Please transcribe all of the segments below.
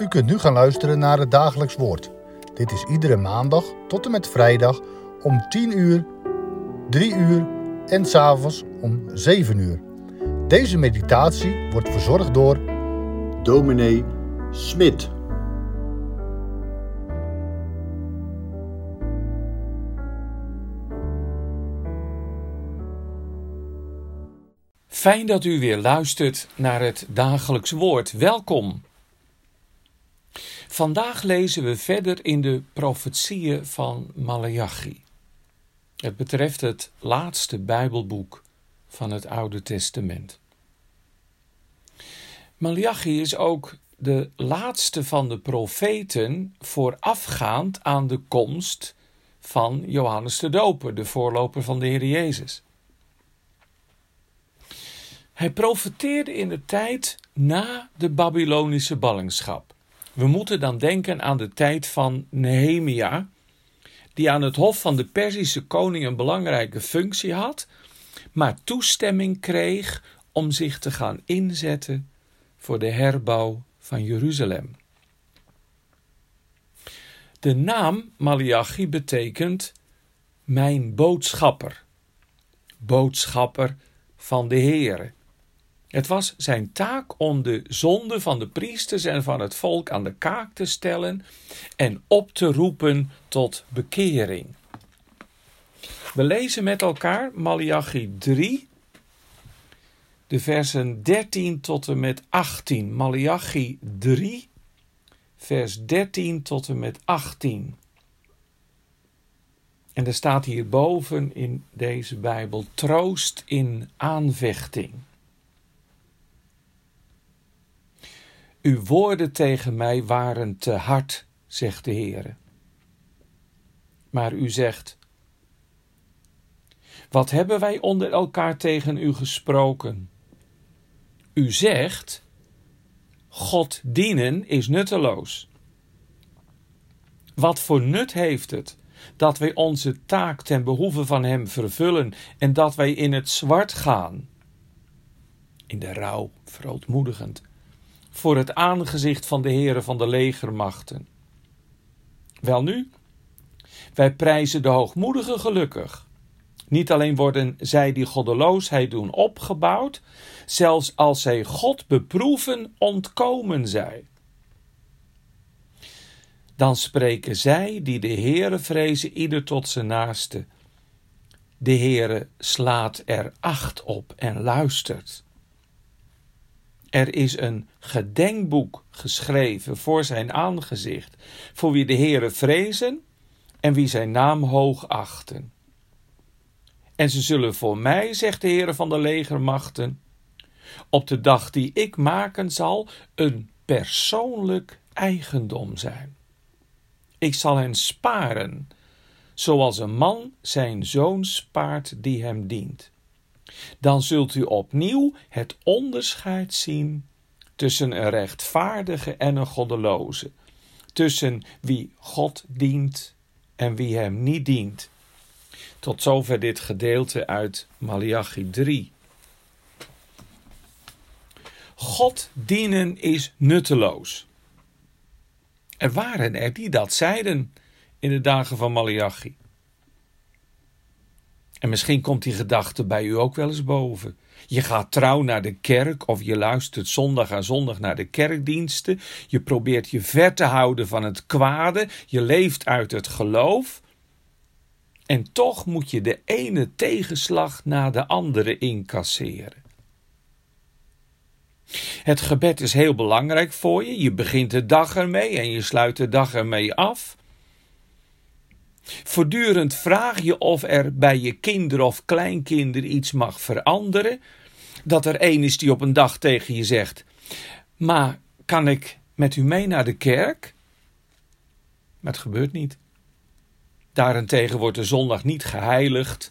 U kunt nu gaan luisteren naar het dagelijks woord. Dit is iedere maandag tot en met vrijdag om 10 uur, 3 uur en s'avonds om 7 uur. Deze meditatie wordt verzorgd door dominee Smit. Fijn dat u weer luistert naar het dagelijks woord. Welkom. Vandaag lezen we verder in de profetieën van Malachi. Het betreft het laatste Bijbelboek van het Oude Testament. Malachi is ook de laatste van de profeten voorafgaand aan de komst van Johannes de Doper, de voorloper van de Heer Jezus. Hij profeteerde in de tijd na de Babylonische ballingschap. We moeten dan denken aan de tijd van Nehemia, die aan het hof van de Perzische koning een belangrijke functie had, maar toestemming kreeg om zich te gaan inzetten voor de herbouw van Jeruzalem. De naam Malachi betekent mijn boodschapper, boodschapper van de Heere. Het was zijn taak om de zonde van de priesters en van het volk aan de kaak te stellen en op te roepen tot bekering. We lezen met elkaar Malachi 3, de versen 13 tot en met 18. Malachi 3, vers 13 tot en met 18. En er staat hierboven in deze Bijbel troost in aanvechting. Uw woorden tegen mij waren te hard, zegt de Heer. Maar u zegt: Wat hebben wij onder elkaar tegen u gesproken? U zegt: God dienen is nutteloos. Wat voor nut heeft het dat wij onze taak ten behoeve van Hem vervullen en dat wij in het zwart gaan? In de rouw, verootmoedigend voor het aangezicht van de Heere van de legermachten. Welnu, wij prijzen de hoogmoedige gelukkig. Niet alleen worden zij die goddeloosheid doen opgebouwd, zelfs als zij God beproeven, ontkomen zij. Dan spreken zij die de Heere vrezen ieder tot zijn naaste. De Heere slaat er acht op en luistert. Er is een gedenkboek geschreven voor zijn aangezicht, voor wie de Heere vrezen en wie zijn naam hoog achten. En ze zullen voor mij, zegt de Heere van de legermachten, op de dag die ik maken zal, een persoonlijk eigendom zijn. Ik zal hen sparen, zoals een man zijn zoon spaart die hem dient dan zult u opnieuw het onderscheid zien tussen een rechtvaardige en een goddeloze, tussen wie God dient en wie hem niet dient. Tot zover dit gedeelte uit Malachi 3. God dienen is nutteloos. Er waren er die dat zeiden in de dagen van Malachi. En misschien komt die gedachte bij u ook wel eens boven. Je gaat trouw naar de kerk of je luistert zondag aan zondag naar de kerkdiensten. Je probeert je ver te houden van het kwade. Je leeft uit het geloof. En toch moet je de ene tegenslag na de andere incasseren. Het gebed is heel belangrijk voor je. Je begint de dag ermee en je sluit de dag ermee af. Voortdurend vraag je of er bij je kinderen of kleinkinderen iets mag veranderen. Dat er een is die op een dag tegen je zegt: Maar kan ik met u mee naar de kerk? Maar het gebeurt niet. Daarentegen wordt de zondag niet geheiligd,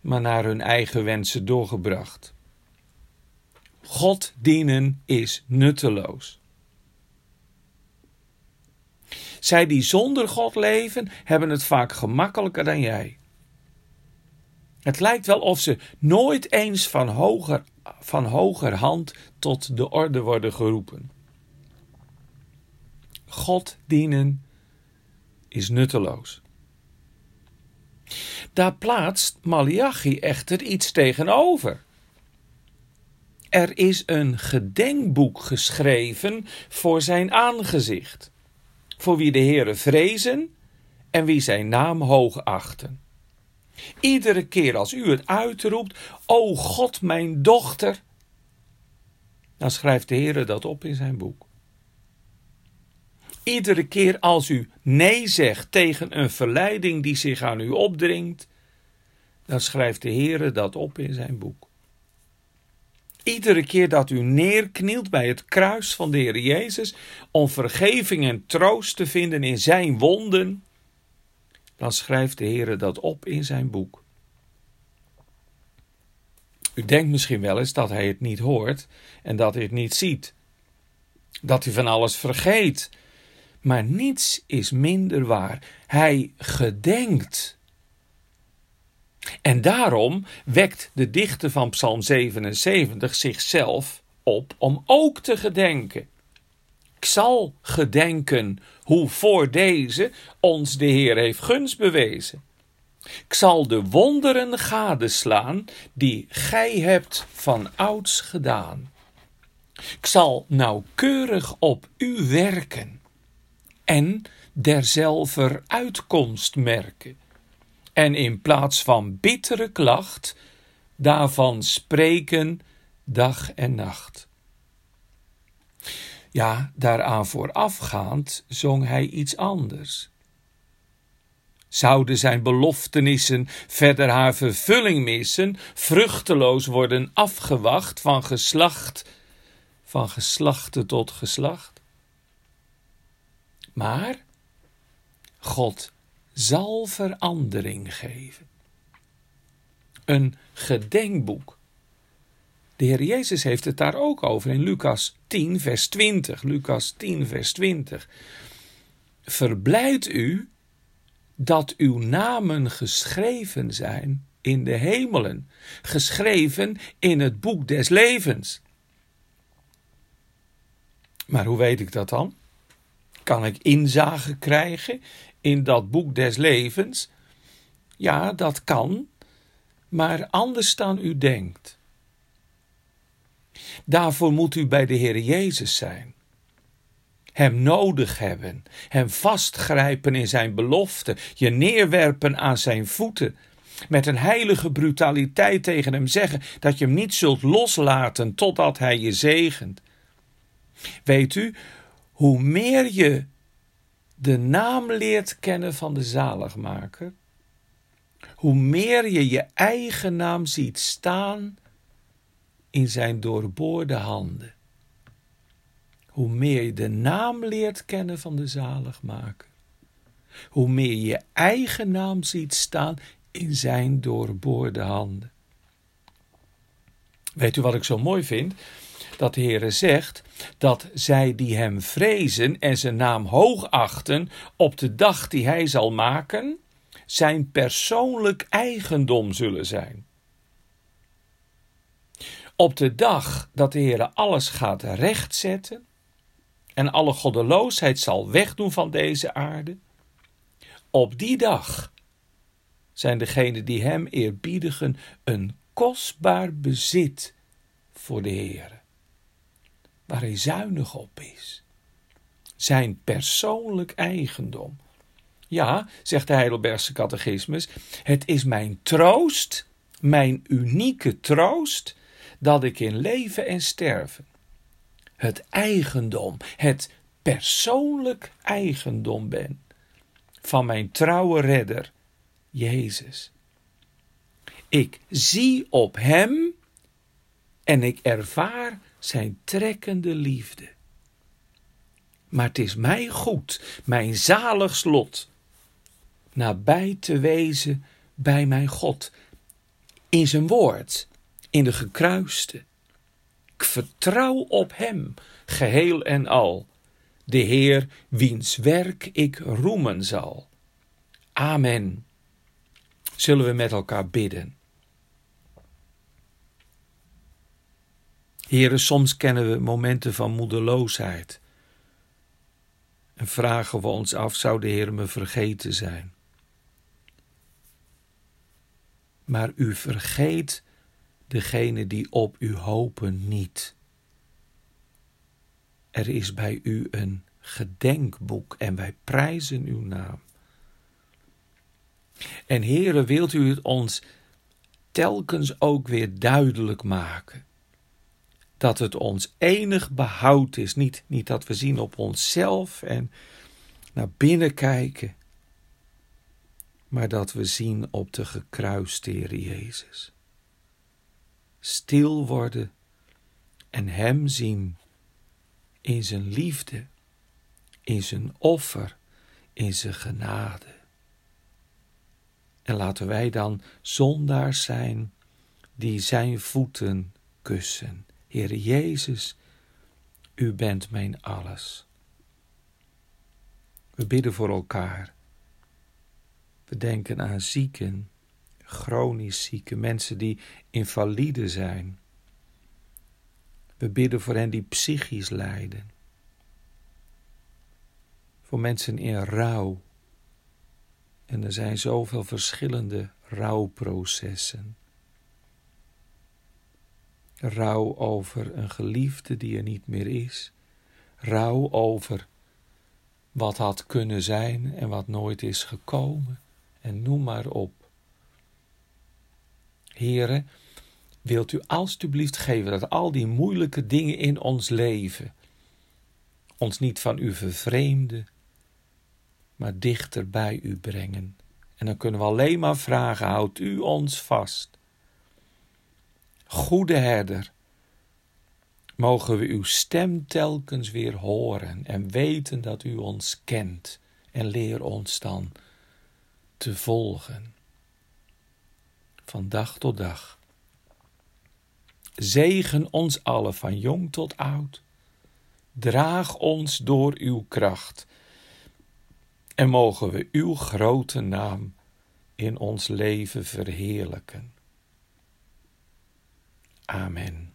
maar naar hun eigen wensen doorgebracht. God dienen is nutteloos. Zij die zonder God leven, hebben het vaak gemakkelijker dan jij. Het lijkt wel of ze nooit eens van hoger, van hoger hand tot de orde worden geroepen. God dienen is nutteloos. Daar plaatst Malachi echter iets tegenover. Er is een gedenkboek geschreven voor zijn aangezicht, voor wie de Heere vrezen en wie zijn naam hoog achten. Iedere keer als u het uitroept, O God, mijn dochter, dan schrijft de Heere dat op in zijn boek. Iedere keer als u nee zegt tegen een verleiding die zich aan u opdringt, dan schrijft de Heere dat op in zijn boek. Iedere keer dat u neerknielt bij het kruis van de Heer Jezus om vergeving en troost te vinden in zijn wonden, dan schrijft de Heer dat op in zijn boek. U denkt misschien wel eens dat hij het niet hoort en dat hij het niet ziet. Dat hij van alles vergeet. Maar niets is minder waar. Hij gedenkt. En daarom wekt de dichter van Psalm 77 zichzelf op om ook te gedenken. Ik zal gedenken hoe voor deze ons de Heer heeft gunst bewezen. Ik zal de wonderen gadeslaan die gij hebt van ouds gedaan. Ik zal nauwkeurig op u werken en derzelver uitkomst merken. En in plaats van bittere klacht, daarvan spreken dag en nacht. Ja, daaraan voorafgaand zong hij iets anders. Zouden zijn beloftenissen verder haar vervulling missen, vruchteloos worden afgewacht van geslacht, van geslachte tot geslacht? Maar God zal verandering geven. Een gedenkboek. De Heer Jezus heeft het daar ook over in Lucas 10, vers 20. Lucas 10, vers 20. Verblijd u dat uw namen geschreven zijn in de hemelen, geschreven in het boek des levens. Maar hoe weet ik dat dan? Kan ik inzage krijgen in dat boek des levens? Ja, dat kan, maar anders dan u denkt. Daarvoor moet u bij de Heer Jezus zijn. Hem nodig hebben, Hem vastgrijpen in Zijn belofte, je neerwerpen aan Zijn voeten, met een heilige brutaliteit tegen Hem zeggen dat je Hem niet zult loslaten totdat Hij je zegent. Weet u, hoe meer je de naam leert kennen van de zaligmaker, hoe meer je je eigen naam ziet staan in zijn doorboorde handen. Hoe meer je de naam leert kennen van de zaligmaker, hoe meer je je eigen naam ziet staan in zijn doorboorde handen. Weet u wat ik zo mooi vind? Dat de Heere zegt dat zij die hem vrezen en zijn naam hoog achten op de dag die hij zal maken, zijn persoonlijk eigendom zullen zijn. Op de dag dat de Heer alles gaat rechtzetten en alle goddeloosheid zal wegdoen van deze aarde, op die dag zijn degenen die Hem eerbiedigen een kostbaar bezit voor de Heer, waar Hij zuinig op is. Zijn persoonlijk eigendom. Ja, zegt de Heidelbergse catechismus, het is mijn troost, mijn unieke troost, dat ik in leven en sterven het eigendom, het persoonlijk eigendom ben van mijn trouwe redder, Jezus. Ik zie op Hem en ik ervaar Zijn trekkende liefde. Maar het is mij goed, mijn zalig slot, nabij te wezen bij mijn God, in Zijn woord in de gekruiste. Ik vertrouw op Hem, geheel en al, de Heer wiens werk ik roemen zal. Amen. Zullen we met elkaar bidden? Heren, soms kennen we momenten van moedeloosheid. En vragen we ons af: zou de Heer me vergeten zijn? Maar u vergeet degene die op u hopen niet. Er is bij u een gedenkboek en wij prijzen uw naam. En Heere, wilt u het ons telkens ook weer duidelijk maken? Dat het ons enig behoud is, niet, niet dat we zien op onszelf en naar binnen kijken, maar dat we zien op de gekruiste Jezus. Stil worden en Hem zien in Zijn liefde, in Zijn offer, in Zijn genade. En laten wij dan zondaars zijn die Zijn voeten kussen. Heer Jezus, U bent mijn alles. We bidden voor elkaar. We denken aan zieken, chronisch zieken, mensen die invalide zijn. We bidden voor hen die psychisch lijden. Voor mensen in rouw. En er zijn zoveel verschillende rouwprocessen. Rouw over een geliefde die er niet meer is. Rouw over wat had kunnen zijn en wat nooit is gekomen en noem maar op. Heren, wilt u alstublieft geven dat al die moeilijke dingen in ons leven ons niet van u vervreemden, maar dichter bij u brengen. En dan kunnen we alleen maar vragen: houdt u ons vast. Goede herder, mogen we uw stem telkens weer horen en weten dat u ons kent en leer ons dan te volgen. Van dag tot dag. Zegen ons allen van jong tot oud. Draag ons door uw kracht. En mogen we uw grote naam in ons leven verheerlijken. Amen.